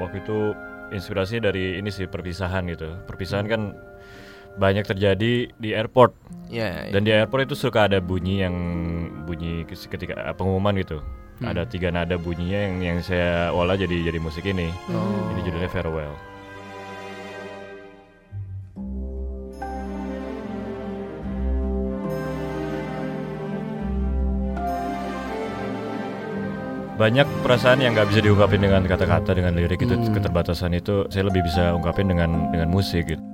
waktu itu inspirasi dari ini sih perpisahan gitu. Perpisahan kan banyak terjadi di airport Ya, ya. dan di airport itu suka ada bunyi yang bunyi ketika eh, pengumuman gitu. Hmm. Ada tiga nada bunyinya yang yang saya olah jadi jadi musik ini. Oh. Ini judulnya Farewell. Banyak perasaan yang nggak bisa diungkapin dengan kata-kata dengan lirik itu Hmm. keterbatasan itu saya lebih bisa ungkapin dengan dengan musik gitu.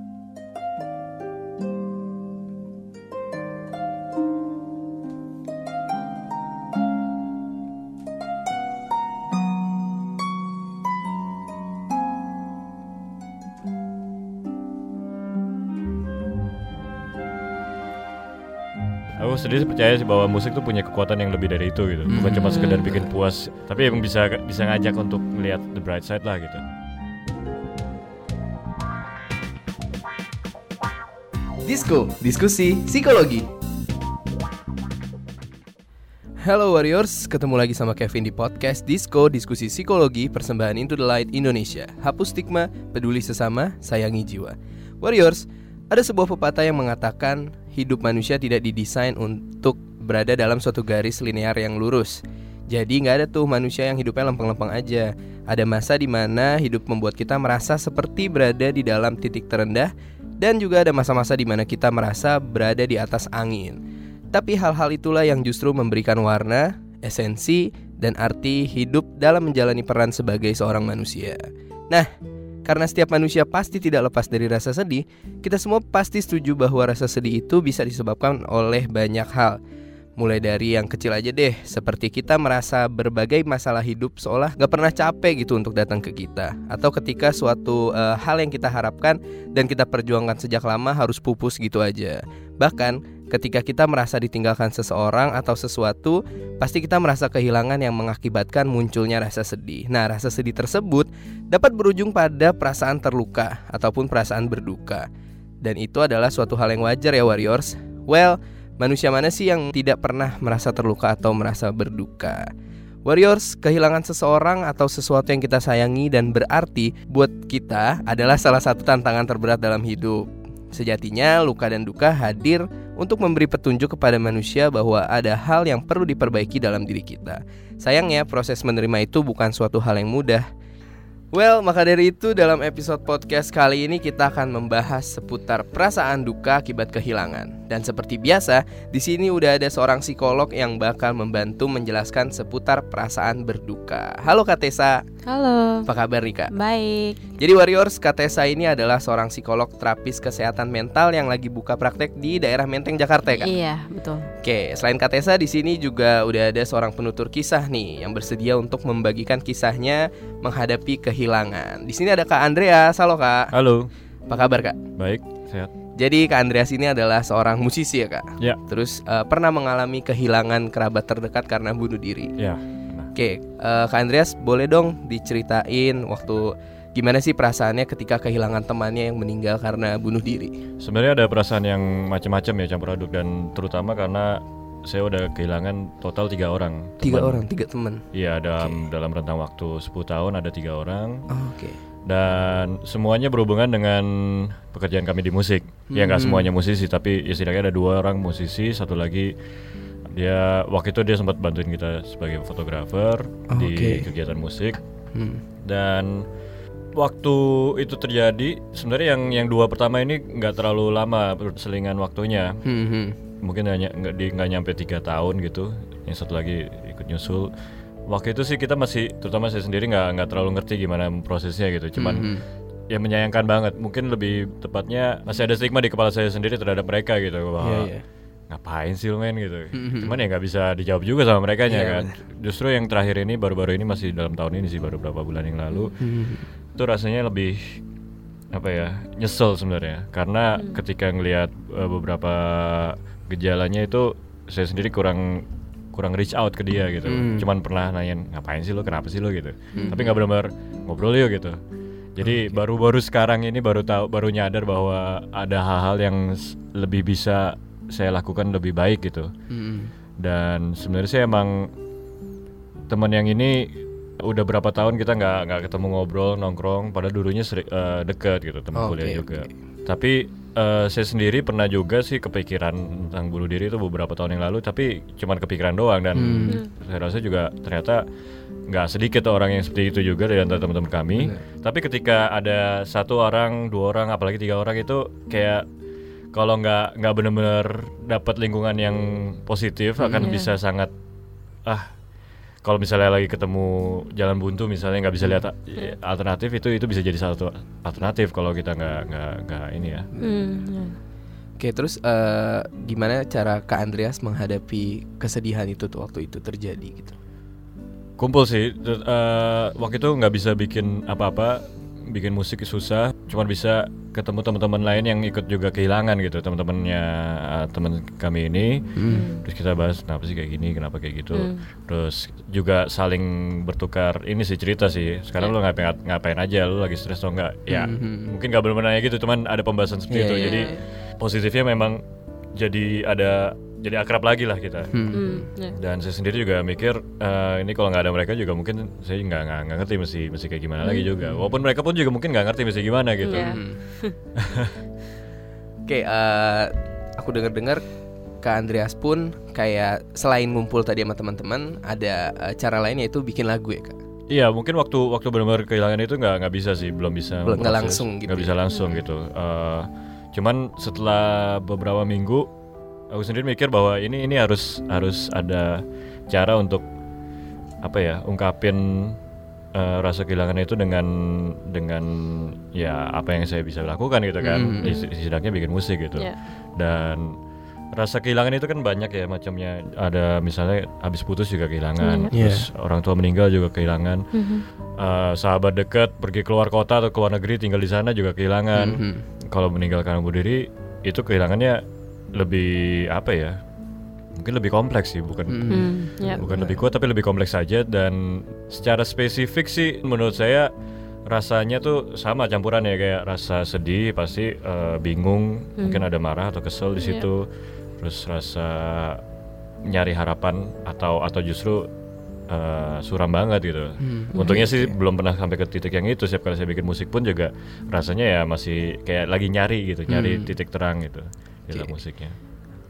Aku sendiri percaya sih bahwa musik tuh punya kekuatan yang lebih dari itu gitu. Bukan cuma sekedar bikin puas, tapi emang bisa bisa ngajak untuk melihat the bright side lah gitu. Disko, diskusi psikologi. Halo Warriors, ketemu lagi sama Kevin di podcast Disco Diskusi Psikologi Persembahan Into the Light Indonesia. Hapus stigma, peduli sesama, sayangi jiwa. Warriors, ada sebuah pepatah yang mengatakan hidup manusia tidak didesain untuk berada dalam suatu garis linear yang lurus. Jadi nggak ada tuh manusia yang hidupnya lempeng-lempeng aja. Ada masa di mana hidup membuat kita merasa seperti berada di dalam titik terendah dan juga ada masa-masa di mana kita merasa berada di atas angin. Tapi hal-hal itulah yang justru memberikan warna, esensi, dan arti hidup dalam menjalani peran sebagai seorang manusia. Nah, karena setiap manusia pasti tidak lepas dari rasa sedih, kita semua pasti setuju bahwa rasa sedih itu bisa disebabkan oleh banyak hal. Mulai dari yang kecil aja deh, seperti kita merasa berbagai masalah hidup seolah gak pernah capek gitu untuk datang ke kita. Atau ketika suatu eh, hal yang kita harapkan dan kita perjuangkan sejak lama harus pupus gitu aja. Bahkan ketika kita merasa ditinggalkan seseorang atau sesuatu, pasti kita merasa kehilangan yang mengakibatkan munculnya rasa sedih. Nah, rasa sedih tersebut dapat berujung pada perasaan terluka ataupun perasaan berduka. Dan itu adalah suatu hal yang wajar ya warriors. Well, manusia mana sih yang tidak pernah merasa terluka atau merasa berduka? Warriors, kehilangan seseorang atau sesuatu yang kita sayangi dan berarti buat kita adalah salah satu tantangan terberat dalam hidup. Sejatinya, luka dan duka hadir untuk memberi petunjuk kepada manusia bahwa ada hal yang perlu diperbaiki dalam diri kita. Sayangnya, proses menerima itu bukan suatu hal yang mudah. Well, maka dari itu dalam episode podcast kali ini kita akan membahas seputar perasaan duka akibat kehilangan. Dan seperti biasa, di sini udah ada seorang psikolog yang bakal membantu menjelaskan seputar perasaan berduka. Halo Kak Tessa, Halo. apa kabar nih Kak? Baik. Jadi Warriors, Kak Tessa ini adalah seorang psikolog terapis kesehatan mental yang lagi buka praktek di daerah Menteng Jakarta ya Kak? Iya, betul. Oke, selain Kak Tessa di sini juga udah ada seorang penutur kisah nih yang bersedia untuk membagikan kisahnya menghadapi kehilangan. Di sini ada Kak Andreas. Halo Kak. Halo, Apa kabar Kak? baik, sehat. Jadi Kak Andreas ini adalah seorang musisi ya Kak. Ya. Terus eh, pernah mengalami kehilangan kerabat terdekat karena bunuh diri. Ya, Oke, eh, Kak Andreas boleh dong diceritain waktu gimana sih perasaannya ketika kehilangan temannya yang meninggal karena bunuh diri? sebenarnya ada perasaan yang macam-macam ya campur aduk dan terutama karena saya udah kehilangan total tiga orang. Tiga orang, tiga teman. Iya, dalam dalam rentang waktu 10 tahun ada tiga orang Oh, Oke. dan semuanya berhubungan dengan pekerjaan kami di musik. Ya nggak Hmm. semuanya musisi, tapi ya setidaknya ada dua orang musisi, satu lagi dia waktu itu dia sempat bantuin kita sebagai fotografer Oh, di kegiatan musik Hmm. dan waktu itu terjadi sebenarnya yang yang dua pertama ini nggak terlalu lama perselingan waktunya Hmm, hmm. Mungkin hanya nggak di nggak nyampe tiga tahun gitu yang satu lagi ikut nyusul waktu itu sih kita masih terutama saya sendiri nggak nggak terlalu ngerti gimana prosesnya gitu cuman Mhm. ya menyayangkan banget mungkin lebih tepatnya masih ada stigma di kepala saya sendiri terhadap mereka gitu bahwa Iya, iya. ngapain sih lu main gitu Mhm. cuman ya nggak bisa dijawab juga sama mereka Iya, kan justru yang terakhir ini baru-baru ini masih dalam tahun ini sih baru beberapa bulan yang lalu Hmm. itu rasanya lebih apa ya nyesel sebenarnya karena ketika ngelihat uh, beberapa gejalanya itu saya sendiri kurang kurang reach out ke dia gitu. Hmm. cuman pernah nanyain ngapain sih lo? Kenapa sih lo? gitu. Tapi nggak benar-benar ngobrol yuk gitu. Jadi baru-baru sekarang ini baru tahu baru nyadar bahwa ada hal-hal yang lebih bisa saya lakukan lebih baik gitu. Hmm. dan sebenarnya saya emang teman yang ini udah berapa tahun kita nggak nggak ketemu ngobrol nongkrong pada dulunya seri, eh, deket gitu teman Oke, kuliah juga. oke. tapi eh, saya sendiri pernah juga sih kepikiran tentang bunuh diri itu beberapa tahun yang lalu tapi cuman kepikiran doang dan Hmm. saya rasa juga ternyata nggak sedikit orang yang seperti itu juga dari antara teman-teman kami tapi ketika ada satu orang dua orang apalagi tiga orang itu kayak kalau nggak nggak benar-benar dapat lingkungan yang positif akan Iya. bisa sangat ah kalau misalnya lagi ketemu jalan buntu misalnya nggak bisa lihat eh, alternatif itu itu bisa jadi satu alternatif kalau kita nggak nggak nggak ini ya Hmm, ya. Oke, terus eh, gimana cara Kak Andreas menghadapi kesedihan itu tuh waktu itu terjadi gitu? kumpul sih eh, waktu itu nggak bisa bikin apa-apa bikin musik susah cuma bisa ketemu teman-teman lain yang ikut juga kehilangan gitu teman-temannya eh, teman kami ini. Terus kita bahas kenapa sih kayak gini? Kenapa kayak gitu? Hmm. terus juga saling bertukar ini sih cerita sih. Sekarang lu ngapain ngapain aja? Lu lagi stres atau enggak? Ya Mhm. mungkin nggak benar nanya gitu cuman ada pembahasan seperti Iya, itu. iya, jadi positifnya memang jadi ada jadi akrab lagi lah kita Hmm. Hmm, ya. dan saya sendiri juga mikir eh, ini kalau nggak ada mereka juga mungkin saya nggak nggak nggak ngerti mesti mesti kayak gimana lagi juga walaupun mereka pun juga mungkin nggak ngerti mesti gimana gitu Iya. Hmm. Oke, eh, aku dengar-dengar Kak Andreas pun kayak selain ngumpul tadi sama teman-teman, ada eh, cara lain yaitu bikin lagu ya kak. Iya mungkin waktu waktu benar-benar kehilangan itu nggak nggak bisa sih belum bisa Belum- nggak langsung gitu nggak ya. bisa langsung gitu Eh, cuman setelah beberapa minggu aku sendiri mikir bahwa ini ini harus harus ada cara untuk apa ya ungkapin eh, rasa kehilangan itu dengan dengan ya apa yang saya bisa lakukan gitu kan Mhm. Is- setidaknya bikin musik gitu Ya. dan rasa kehilangan itu kan banyak ya macamnya ada misalnya habis putus juga kehilangan Iya. terus orang tua meninggal juga kehilangan Mhm. Eh, sahabat dekat pergi keluar kota atau keluar negeri tinggal di sana juga kehilangan Mhm. kalau meninggal karena bunuh diri itu kehilangannya lebih apa ya mungkin lebih kompleks sih bukan. Hmm, ya. bukan lebih kuat tapi lebih kompleks saja dan secara spesifik sih menurut saya rasanya tuh sama campuran ya kayak rasa sedih pasti eh, bingung mungkin ada marah atau kesel di Iya. situ terus rasa nyari harapan atau atau justru eh, suram banget gitu Hmm. untungnya sih belum pernah sampai ke titik yang itu setiap kali saya bikin musik pun juga rasanya ya masih kayak lagi nyari gitu nyari Hmm. titik terang gitu dalam Oke. musiknya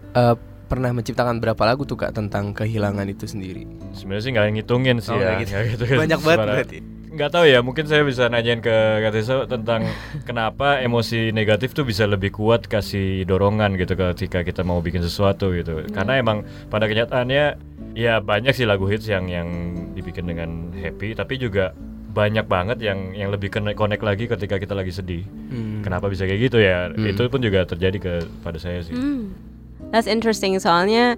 Eh, pernah menciptakan berapa lagu tuh kak tentang kehilangan itu sendiri? sebenarnya sih nggak ngitungin sih Oh, ya gitu. nggak gitu. Banyak banget berarti. nggak tahu ya mungkin saya bisa nanyain ke Katisa tentang kenapa emosi negatif tuh bisa lebih kuat kasih dorongan gitu ketika kita mau bikin sesuatu gitu karena emang pada kenyataannya ya banyak sih lagu hits yang yang dibikin dengan happy tapi juga banyak banget yang yang lebih connect, connect lagi ketika kita lagi sedih Hmm. kenapa bisa kayak gitu ya Hmm. itu pun juga terjadi ke pada saya sih Hmm. That's interesting soalnya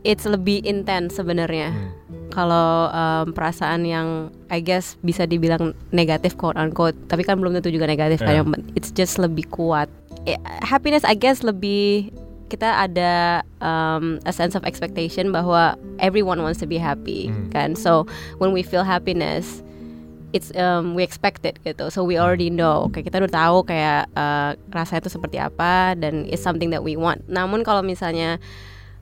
it's lebih intens sebenarnya. Hmm. Kalau um, perasaan yang I guess bisa dibilang negatif quote unquote, tapi kan belum tentu juga negatif Yeah. kan. yang- It's just lebih kuat. Eh, happiness I guess lebih kita ada um, a sense of expectation bahwa everyone wants to be happy Hmm. kan. So when we feel happiness it's um, we expect it gitu so we already know kayak kita udah tahu kayak uh, rasanya itu seperti apa dan it's something that we want namun kalau misalnya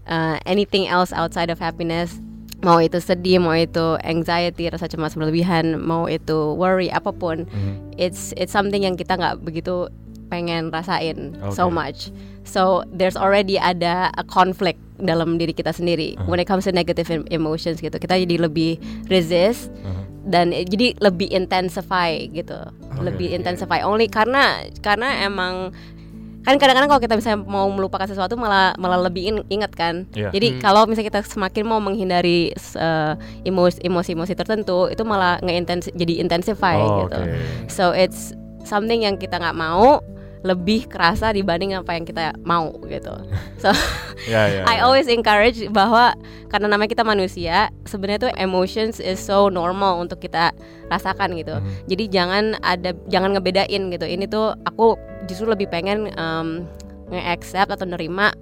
uh, anything else outside of happiness mau itu sedih mau itu anxiety rasa cemas berlebihan mau itu worry apa pun Mhm. it's it's something yang kita nggak begitu pengen rasain so Oke. much so there's already ada a conflict dalam diri kita sendiri Uh-huh. when it comes to negative em- emotions gitu kita jadi lebih resist Mhm. Dan eh, jadi lebih intensify gitu. Lebih intensify. Only karena karena emang kan kadang-kadang kalau kita misalnya mau melupakan sesuatu malah malah lebih in- ingat kan? Iya. jadi kalau misalnya kita semakin mau menghindari eh, emosi emosi tertentu itu malah nge jadi intensify Oh, gitu. oke. so it's something yang kita nggak mau lebih kerasa dibanding apa yang kita mau gitu so ya ya I ya. always encourage bahwa karena namanya kita manusia, sebenarnya tuh emotions is so normal untuk kita rasakan gitu. Mhm. Jadi jangan ada jangan ngebedain gitu. Ini tuh aku justru lebih pengen um, nge-accept atau nerima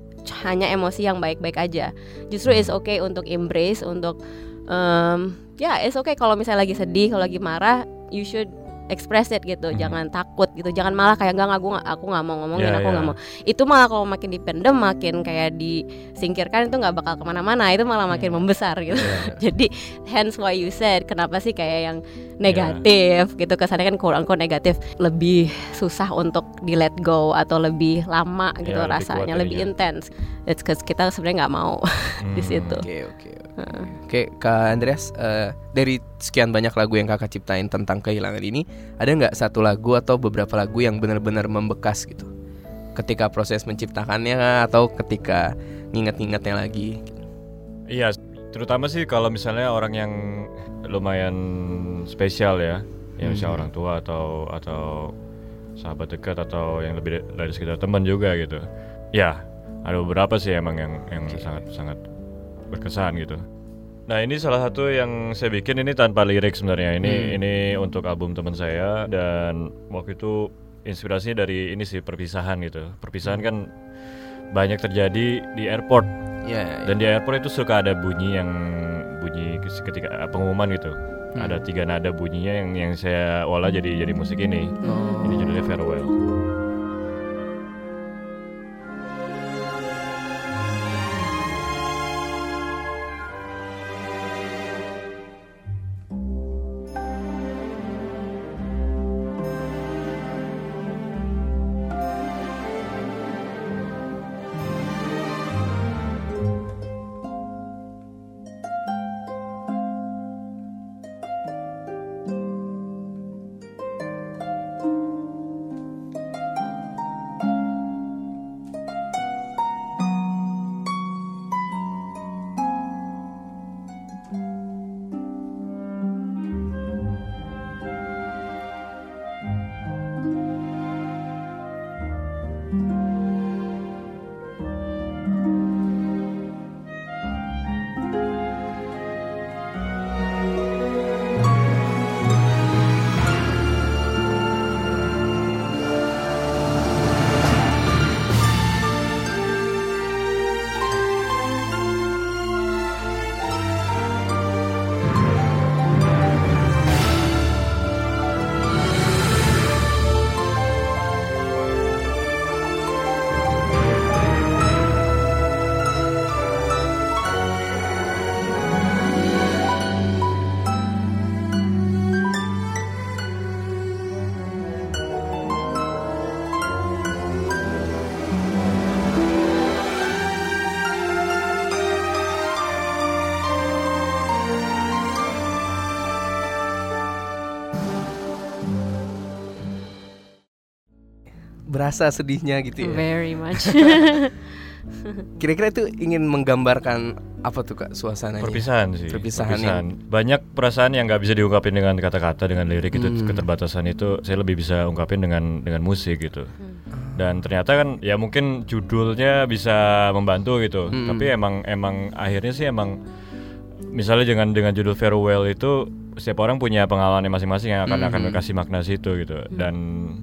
hanya emosi yang baik-baik aja. Justru it's okay untuk embrace untuk um, ya it's okay kalau misalnya lagi sedih, kalau lagi marah, you should express it gitu Mhm. jangan takut gitu jangan malah kayak enggak aku nggak aku nggak mau ngomongin Ya, aku nggak ya. mau itu malah kalau makin dipendem makin kayak disingkirkan itu nggak bakal ke mana-mana itu malah makin Hmm. membesar gitu Iya. jadi hence why you said kenapa sih kayak yang negatif gitu kesannya kan quote unquote negatif lebih susah untuk di let go atau lebih lama gitu Ya, lebih rasanya lebih ininya. intens it's cause kita sebenarnya nggak mau di Hmm. situ Oke oke oke. Oke Kak Andreas eh, dari sekian banyak lagu yang kakak ciptain tentang kehilangan ini, ada nggak satu lagu atau beberapa lagu yang benar-benar membekas gitu? Ketika proses menciptakannya atau ketika nginget-ngingetnya lagi? Iya, terutama sih kalau misalnya orang yang lumayan spesial ya, ya misalnya Hmm. orang tua atau atau sahabat dekat atau yang lebih da- dari sekitar teman juga gitu. Ya, ada beberapa sih emang yang yang Oke. sangat sangat berkesan gitu. Nah ini salah satu yang saya bikin ini tanpa lirik sebenarnya ini Hmm. ini untuk album teman saya dan waktu itu inspirasinya dari ini sih perpisahan gitu. Perpisahan kan banyak terjadi di airport Ya. dan di airport itu suka ada bunyi yang bunyi ketika pengumuman gitu. Hmm. Ada tiga nada bunyinya yang yang saya olah jadi jadi musik ini. Oh. Ini judulnya Farewell. Berasa sedihnya gitu ya. very much Kira-kira itu ingin menggambarkan apa tuh kak suasananya? Perpisahan sih. Perpisahan Banyak perasaan yang nggak bisa diungkapin dengan kata-kata dengan lirik itu Hmm. keterbatasan itu saya lebih bisa ungkapin dengan dengan musik gitu. Hmm. Dan ternyata kan ya mungkin judulnya bisa membantu gitu. Hmm. Tapi emang emang akhirnya sih emang misalnya dengan dengan judul farewell itu setiap orang punya pengalaman masing-masing yang akan akan Hmm. kasih makna situ gitu. Dan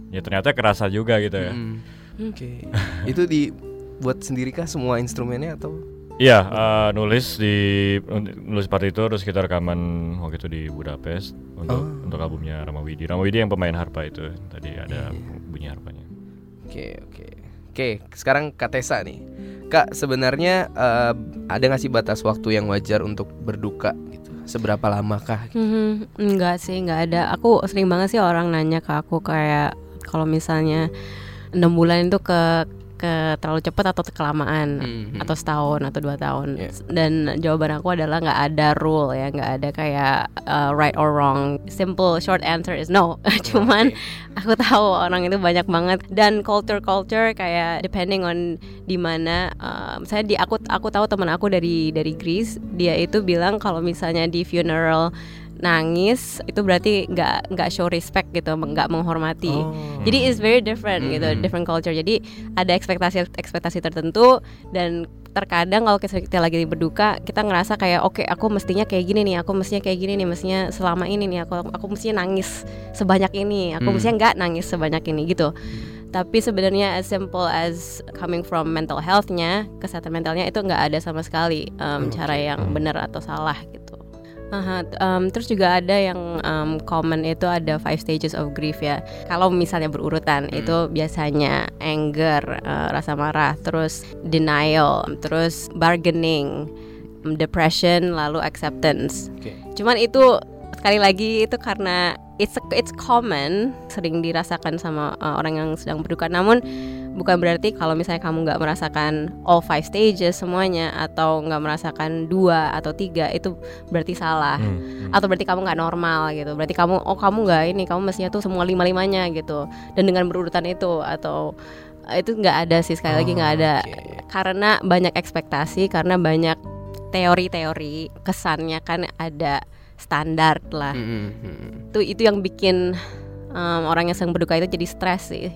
ya ternyata kerasa juga gitu ya. Hmm. Oke. itu dibuat sendiri kah semua instrumennya atau? Iya, eh, nulis di nulis partitur terus kita rekaman waktu itu di Budapest untuk Oh. untuk albumnya Rama Widi. Rama Widi yang pemain harpa itu. Tadi ada Iya. bunyi harpanya. Oke oke oke. Sekarang Kak Tessa nih. Kak sebenarnya eh, ada nggak sih batas waktu yang wajar untuk berduka? Seberapa lamakah? Mhm, Enggak sih, enggak ada. Aku sering banget sih orang nanya ke aku kayak kalau misalnya enam bulan itu ke ke terlalu cepat atau kelamaan Mhm. atau setahun atau dua tahun. Iya. Dan jawaban aku adalah nggak ada rule ya, nggak ada kayak uh, right or wrong. Simple short answer is no. Cuman aku tahu orang itu banyak banget dan culture culture kayak depending on di mana uh, misalnya di aku aku tahu teman aku dari dari Greece dia itu bilang kalau misalnya di funeral nangis itu berarti nggak nggak show respect gitu nggak menghormati Oh. jadi it's very different gitu Mhm. different culture jadi ada ekspektasi ekspektasi tertentu dan terkadang kalau kita, lagi berduka kita ngerasa kayak oke aku mestinya kayak gini nih aku mestinya kayak gini nih mestinya selama ini nih aku aku mestinya nangis sebanyak ini aku Hmm. mestinya nggak nangis sebanyak ini gitu tapi sebenarnya as simple as coming from mental healthnya kesehatan mentalnya itu nggak ada sama sekali um, cara yang benar atau salah gitu T- um, terus juga ada yang um, common itu ada five stages of grief ya. Kalau misalnya berurutan Hmm. itu biasanya anger, uh, rasa marah, terus denial, terus bargaining, depression, lalu acceptance. Oke. Cuman itu sekali lagi itu karena it's it's common, sering dirasakan sama uh, orang yang sedang berduka. Namun bukan berarti kalau misalnya kamu nggak merasakan all five stages semuanya atau nggak merasakan dua atau tiga itu berarti salah Hmm, hmm. atau berarti kamu nggak normal gitu berarti kamu oh kamu nggak ini kamu mestinya tuh semua lima limanya gitu dan dengan berurutan itu atau eh, itu nggak ada sih sekali lagi nggak Oh, ada oke. karena banyak ekspektasi karena banyak teori-teori kesannya kan ada standar lah. Mm, mm, mm. itu itu yang bikin um, orang yang sedang berduka itu jadi stres sih.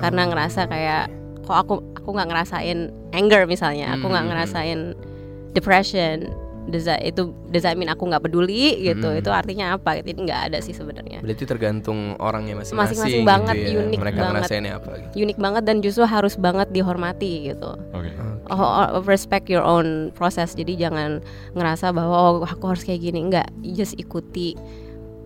Karena Oh, ngerasa kayak kok aku aku nggak ngerasain anger misalnya aku nggak ngerasain depression does that, itu does that mean aku nggak peduli gitu Hmm. itu artinya apa jadi nggak ada sih sebenarnya Berarti tergantung orangnya masing-masing. Masing-masing gitu banget, ya. unik Mereka banget. ngerasainnya apa gitu. unik banget dan justru harus banget dihormati gitu Oke. oh, oh, respect your own proses jadi jangan ngerasa bahwa oh aku harus kayak gini enggak just ikuti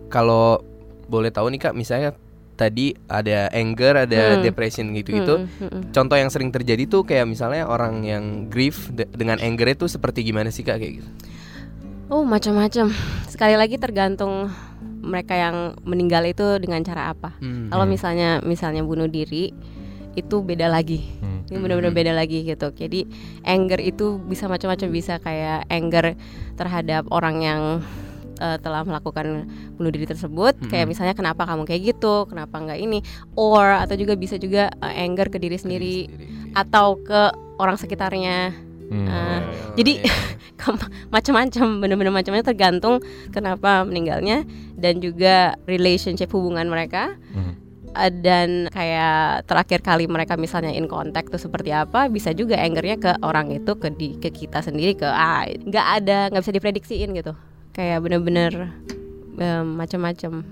Kalau boleh tahu nih Kak, misalnya tadi ada anger, ada Hmm. depression gitu-gitu. Mm, mm, mm. Contoh yang sering terjadi tuh kayak misalnya orang yang grief de- dengan anger itu seperti gimana sih Kak kayak gitu? Oh macam-macam. Sekali lagi tergantung mereka yang meninggal itu dengan cara apa. Hmm. Kalau misalnya misalnya bunuh diri itu beda lagi. Hmm. Ini benar-benar beda lagi gitu. Jadi anger itu bisa macam-macam bisa kayak anger terhadap orang yang eh, telah melakukan bunuh diri tersebut. Kayak misalnya kenapa kamu kayak gitu, kenapa nggak ini, or atau juga bisa juga eh, anger ke diri sendiri atau ke orang sekitarnya. Hmm. Eh, Oh, jadi iya. macam-macam bener-bener macamnya tergantung kenapa meninggalnya dan juga relationship hubungan mereka Hmm. Uh, dan kayak terakhir kali mereka misalnya in contact tuh seperti apa bisa juga angernya ke orang itu ke di ke kita sendiri ke ah nggak ada nggak bisa diprediksiin gitu kayak bener-bener um, macam-macam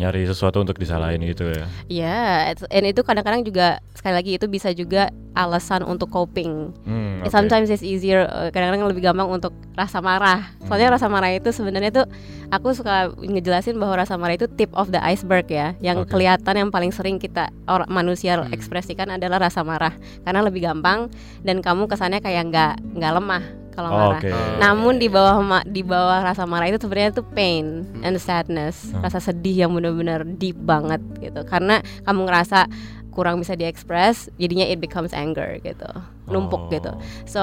Nyari sesuatu untuk disalahin gitu ya. ya it's- and itu kadang-kadang juga sekali lagi itu bisa juga alasan untuk coping Hmm, oke. Sometimes it's easier, uh, kadang-kadang lebih gampang untuk rasa marah. Soalnya rasa marah itu sebenarnya tuh aku suka ngejelasin bahwa rasa marah itu tip of the iceberg ya. Yang Oke. kelihatan yang paling sering kita orang manusia ekspresikan adalah rasa marah karena lebih gampang dan kamu kesannya kayak nggak nggak lemah kalau Oh, marah. oke. Namun di bawah di bawah rasa marah itu sebenarnya tuh pain and sadness, Hmm. rasa sedih yang benar-benar deep banget gitu. Karena kamu ngerasa kurang bisa diekspres, jadinya it becomes anger gitu, numpuk Oh. gitu. So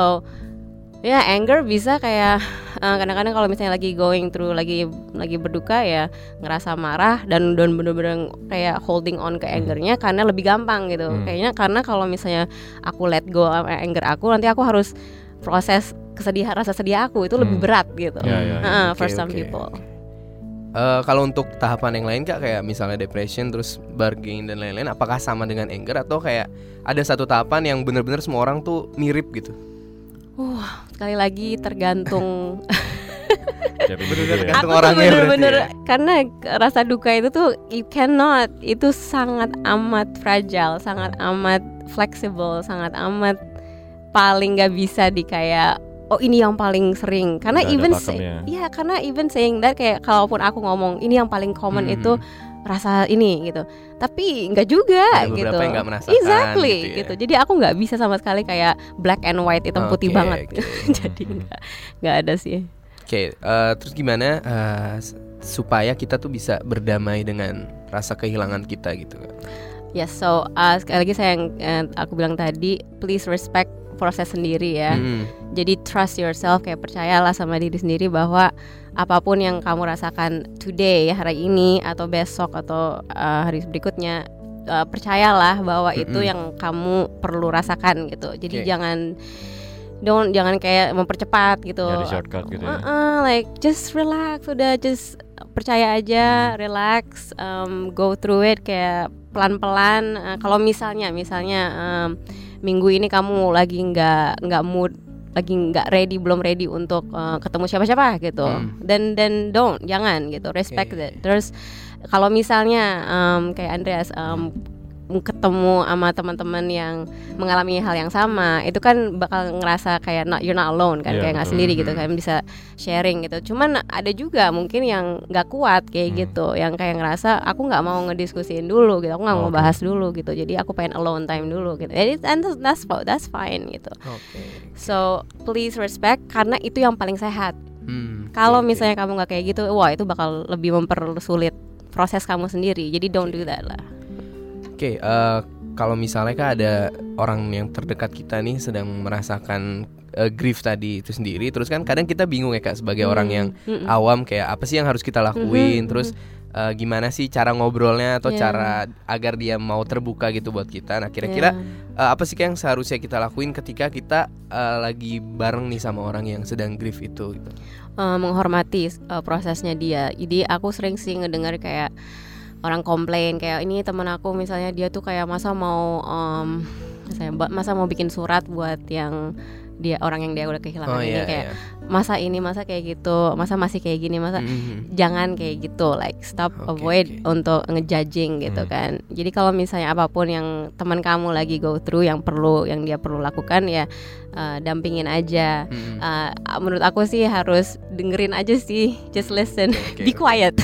ya anger bisa kayak eh, kadang-kadang kalau misalnya lagi going through lagi lagi berduka ya ngerasa marah dan dan bener-bener kayak holding on ke angernya karena lebih gampang gitu. Hmm. Kayaknya karena kalau misalnya aku let go anger aku nanti aku harus proses kesedihan rasa sedih aku itu lebih Hmm. berat gitu. Ya, ya, ya. Heeh, for some oke. people. Eh, kalau untuk tahapan yang lain kak kayak misalnya depression terus bargaining dan lain-lain apakah sama dengan anger atau kayak ada satu tahapan yang benar-benar semua orang tuh mirip gitu Sekali lagi tergantung ya. Tergantung orangnya bener-bener ya. karena rasa duka itu tuh you cannot itu sangat amat fragile sangat amat fleksibel sangat amat paling nggak bisa di kayak oh ini yang paling sering karena Nggak ada even iya karena even saying that kayak kalaupun aku ngomong ini yang paling common Hmm. itu rasa ini gitu tapi nggak juga Ada beberapa gitu yang merasakan exactly gitu ya. gitu jadi aku nggak bisa sama sekali kayak black and white hitam putih Oke, banget oke. jadi nggak nggak ada sih Oke, eh, terus gimana eh, s- supaya kita tuh bisa berdamai dengan rasa kehilangan kita gitu? Kak? Yes, so uh, sekali lagi saya yang eh, aku bilang tadi, please respect proses sendiri ya. Hmm. Jadi trust yourself, kayak percayalah sama diri sendiri bahwa apa pun yang kamu rasakan today, hari ini atau besok atau uh, hari berikutnya, uh, percayalah bahwa itu Mm-mm. yang kamu perlu rasakan gitu. Jadi jangan don't jangan kayak mempercepat gitu. Nyari shortcut gitu ya. Uh-uh, like just relax udah just percaya aja relax um, go through it kayak pelan-pelan Uh, kalau misalnya misalnya um, minggu ini kamu lagi nggak nggak mood lagi nggak ready belum ready untuk uh, ketemu siapa-siapa gitu Hmm. dan dan don't jangan gitu respect Oke. it terus kalau misalnya um, kayak Andreas um, ketemu sama teman-teman yang mengalami hal yang sama itu kan bakal ngerasa kayak not you're not alone kan Iya, kayak nggak sendiri gitu kan bisa sharing gitu cuman ada juga mungkin yang nggak kuat kayak Hmm. gitu yang kayak ngerasa aku nggak mau ngediskusiin dulu gitu aku nggak mau Oke. bahas dulu gitu jadi aku pengen alone time dulu gitu jadi and that's that's fine gitu Oke. so please respect karena itu yang paling sehat Hmm, kalau oke. misalnya kamu nggak kayak gitu wah itu bakal lebih mempersulit proses kamu sendiri jadi don't do that lah Oke, eh, kalau misalnya kan ada orang yang terdekat kita nih sedang merasakan eh, grief tadi itu sendiri, terus kan kadang kita bingung ya kak sebagai orang yang Mm-mm. awam kayak apa sih yang harus kita lakuin, Mhm, terus eh, gimana sih cara ngobrolnya atau Iya. cara agar dia mau terbuka gitu buat kita. Nah kira-kira Yeah. eh, apa sih yang seharusnya kita lakuin ketika kita eh, lagi bareng nih sama orang yang sedang grief itu? Gitu. Eh, menghormati uh, prosesnya dia. Jadi aku sering sih ngedengar kayak orang komplain kayak ini teman aku misalnya dia tuh kayak masa mau um, misalnya, ba- masa mau bikin surat buat yang dia orang yang dia udah kehilangan Oh ini iya. kayak iya. masa ini masa kayak gitu masa masih kayak gini masa Mhm. jangan kayak gitu like stop Oke, avoid oke. untuk ngejudging gitu Hmm. kan jadi kalau misalnya apa pun yang teman kamu lagi go through yang perlu yang dia perlu lakukan ya uh, dampingin aja Mhm. Uh, menurut aku sih harus dengerin aja sih just listen oke, be quiet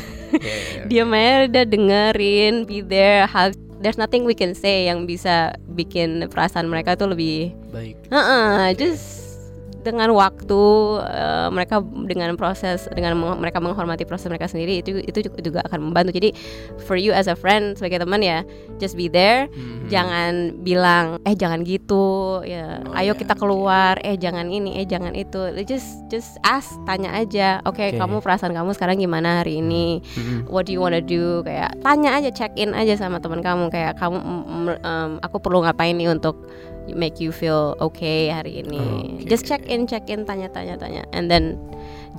Diam aja udah dengerin be there hal there's nothing we can say yang bisa bikin perasaan mereka tuh lebih Baik. Heeh, just dengan waktu eh, mereka dengan proses dengan meng- mereka menghormati proses mereka sendiri itu itu ju- juga akan membantu. Jadi for you as a friend sebagai teman ya just be there. Mhm. jangan bilang eh jangan gitu ya Oh, ayo ya, kita keluar eh jangan ini eh jangan itu. Just just ask tanya aja oke Oke. kamu perasaan kamu sekarang gimana hari ini? Mhm. what do you wanna do? Kayak tanya aja check in aja sama teman kamu. Kayak kamu em, aku perlu ngapain nih untuk make you feel okay hari ini Oke. just check in check in tanya tanya tanya and then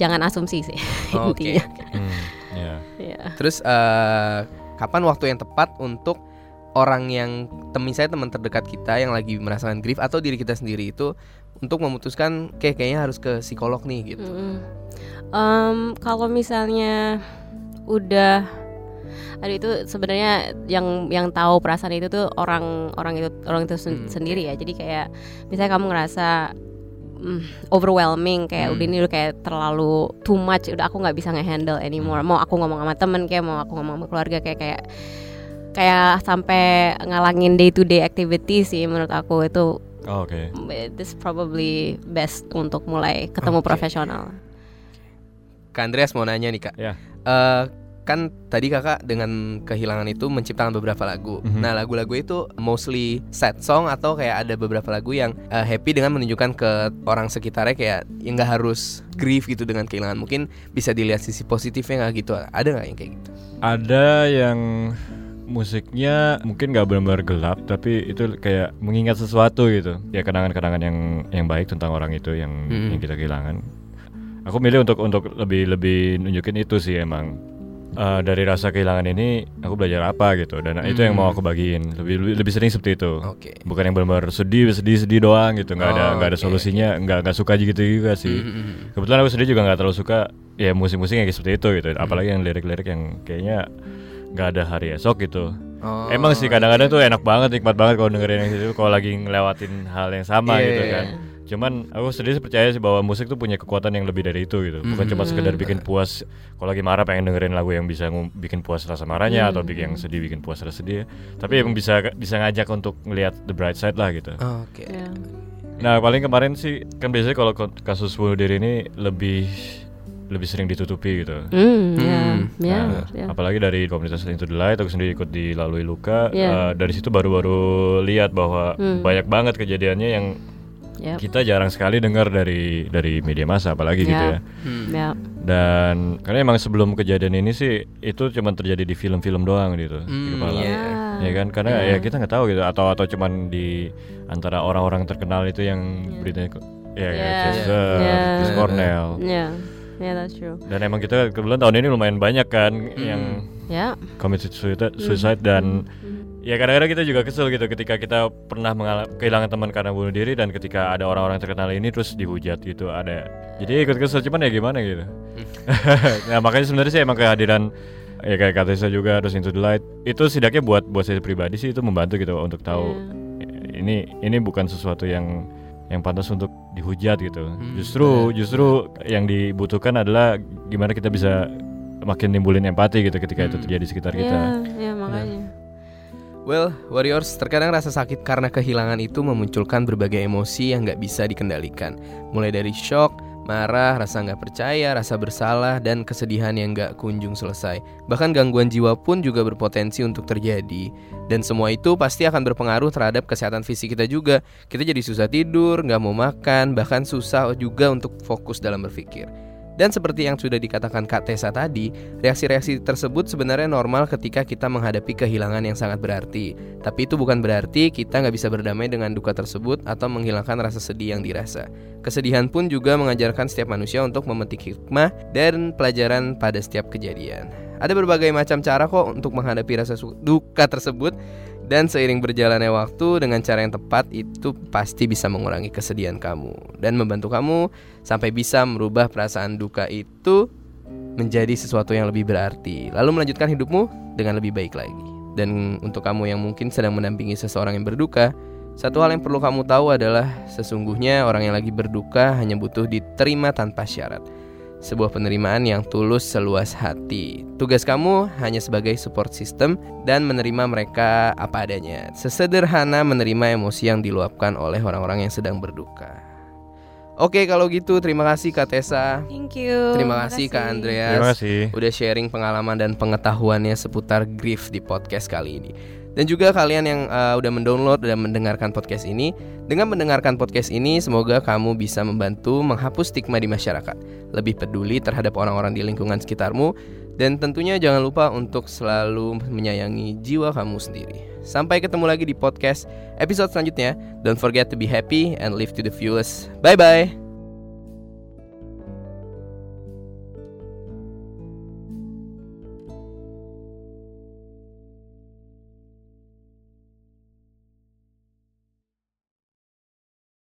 jangan asumsi sih Oke. intinya Hmm, ya. ya Terus eh, kapan waktu yang tepat untuk orang yang temen saya teman terdekat kita yang lagi merasakan grief atau diri kita sendiri itu untuk memutuskan kayak kayaknya harus ke psikolog nih gitu. Mm-mm. Em, kalau misalnya udah aduh itu sebenarnya yang yang tahu perasaan itu tuh orang orang itu orang itu sen- Hmm, sendiri ya jadi kayak misalnya kamu ngerasa mm, overwhelming kayak Hmm. udah ini udah kayak terlalu too much udah aku nggak bisa ngehandle anymore mau aku ngomong sama temen kayak mau aku ngomong sama keluarga kayak kayak kayak sampai ngalangin day to day activity sih menurut aku itu Oh, Oke. this probably best untuk mulai ketemu Oke. profesional Kak Andreas mau nanya nih kak. Ya. Eh, kan tadi kakak dengan kehilangan itu menciptakan beberapa lagu. Mhm. Nah lagu-lagu itu mostly sad song atau kayak ada beberapa lagu yang eh, happy dengan menunjukkan ke orang sekitarnya kayak yang nggak harus grief gitu dengan kehilangan. Mungkin bisa dilihat sisi positifnya nggak gitu. Ada nggak yang kayak gitu? Ada yang musiknya mungkin nggak benar-benar gelap tapi itu kayak mengingat sesuatu gitu ya kenangan-kenangan yang yang baik tentang orang itu yang Hmm. yang kita kehilangan aku milih untuk untuk lebih lebih nunjukin itu sih emang Eh, dari rasa kehilangan ini aku belajar apa gitu dan itu yang mau Hmm. aku bagiin lebih lebih, lebih sering seperti itu Oke. bukan yang benar-benar sedih sedih sedih doang gitu nggak ada Oh, nggak ada oke, solusinya nggak nggak suka gitu juga sih Mhm. Kebetulan aku sendiri juga nggak terlalu suka ya musik-musik yang kayak seperti itu gitu. Apalagi yang lirik-lirik yang kayaknya nggak ada hari esok gitu. Oh, Emang sih kadang-kadang tuh enak banget, nikmat banget kalau dengerin yang gitu kalau lagi ngelewatin hal yang sama Iya, gitu iya, kan. Cuman aku sendiri percaya sih bahwa musik tuh punya kekuatan yang lebih dari itu gitu. Bukan cuma Hmm. sekedar bikin puas kalau lagi marah pengen dengerin lagu yang bisa bikin puas rasa marahnya atau bikin yang sedih bikin puas rasa sedih. Tapi emang bisa bisa ngajak untuk ngelihat the bright side lah gitu. Oke. Ya. Nah paling kemarin sih kan biasanya kalau kasus bunuh diri ini lebih lebih sering ditutupi gitu. Hmm, ya, Hmm, ya, Nah, ya. apalagi dari komunitas Into the Light aku sendiri ikut dilalui luka. Iya. Eh, dari situ baru-baru lihat bahwa Hmm. banyak banget kejadiannya yang Yap, kita jarang sekali dengar dari dari media massa apalagi gitu Ya. Hmm. ya. Dan karena emang sebelum kejadian ini sih itu cuma terjadi di film-film doang gitu di Hmm, kepala. iya. Ya kan karena Iya. ya kita nggak tahu gitu atau atau cuman di antara orang-orang terkenal itu yang Iya. beritanya ya kayak Iya. Chester, Iya. Chris Cornell. Ya, ya, that's true. Dan emang kita kebetulan tahun ini lumayan banyak kan Hmm. yang Ya, committed suicide, suicide dan ya kadang-kadang kita juga kesel gitu ketika kita pernah kehilangan teman karena bunuh diri dan ketika ada orang-orang terkenal ini terus dihujat gitu ada jadi ikut kesel cuman ya gimana gitu nah makanya sebenarnya sih emang kehadiran ya kayak kata saya juga harus into the light itu setidaknya buat buat saya pribadi sih itu membantu gitu untuk tahu Iya. ini ini bukan sesuatu yang yang pantas untuk dihujat gitu Hmm, justru justru yang dibutuhkan adalah gimana kita bisa makin nimbulin empati gitu ketika itu Hmm. terjadi di sekitar kita iya makanya. Well, warriors, terkadang rasa sakit karena kehilangan itu memunculkan berbagai emosi yang nggak bisa dikendalikan. Mulai dari shock, marah, rasa nggak percaya, rasa bersalah, dan kesedihan yang nggak kunjung selesai. Bahkan gangguan jiwa pun juga berpotensi untuk terjadi. Dan semua itu pasti akan berpengaruh terhadap kesehatan fisik kita juga. Kita jadi susah tidur, nggak mau makan, bahkan susah juga untuk fokus dalam berpikir. Dan seperti yang sudah dikatakan Kak Tessa tadi, reaksi-reaksi tersebut sebenarnya normal ketika kita menghadapi kehilangan yang sangat berarti. Tapi itu bukan berarti kita nggak bisa berdamai dengan duka tersebut atau menghilangkan rasa sedih yang dirasa. Kesedihan pun juga mengajarkan setiap manusia untuk memetik hikmah dan pelajaran pada setiap kejadian. Ada berbagai macam cara kok untuk menghadapi rasa duka tersebut dan seiring berjalannya waktu dengan cara yang tepat itu pasti bisa mengurangi kesedihan kamu. Dan membantu kamu sampai bisa merubah perasaan duka itu menjadi sesuatu yang lebih berarti. Lalu melanjutkan hidupmu dengan lebih baik lagi. Dan untuk kamu yang mungkin sedang mendampingi seseorang yang berduka, satu hal yang perlu kamu tahu adalah sesungguhnya orang yang lagi berduka hanya butuh diterima tanpa syarat sebuah penerimaan yang tulus seluas hati. Tugas kamu hanya sebagai support system dan menerima mereka apa adanya. Sesederhana menerima emosi yang diluapkan oleh orang-orang yang sedang berduka. Oke, kalau gitu terima kasih Kak Tessa. Thank you. Terima kasih Kak Andreas. terima kasih Udah sharing pengalaman dan pengetahuannya seputar grief di podcast kali ini. Dan juga kalian yang uh, udah mendownload dan mendengarkan podcast ini, dengan mendengarkan podcast ini semoga kamu bisa membantu menghapus stigma di masyarakat, lebih peduli terhadap orang-orang di lingkungan sekitarmu, dan tentunya jangan lupa untuk selalu menyayangi jiwa kamu sendiri. Sampai ketemu lagi di podcast episode selanjutnya. Don't forget to be happy and live to the fullest. Bye bye.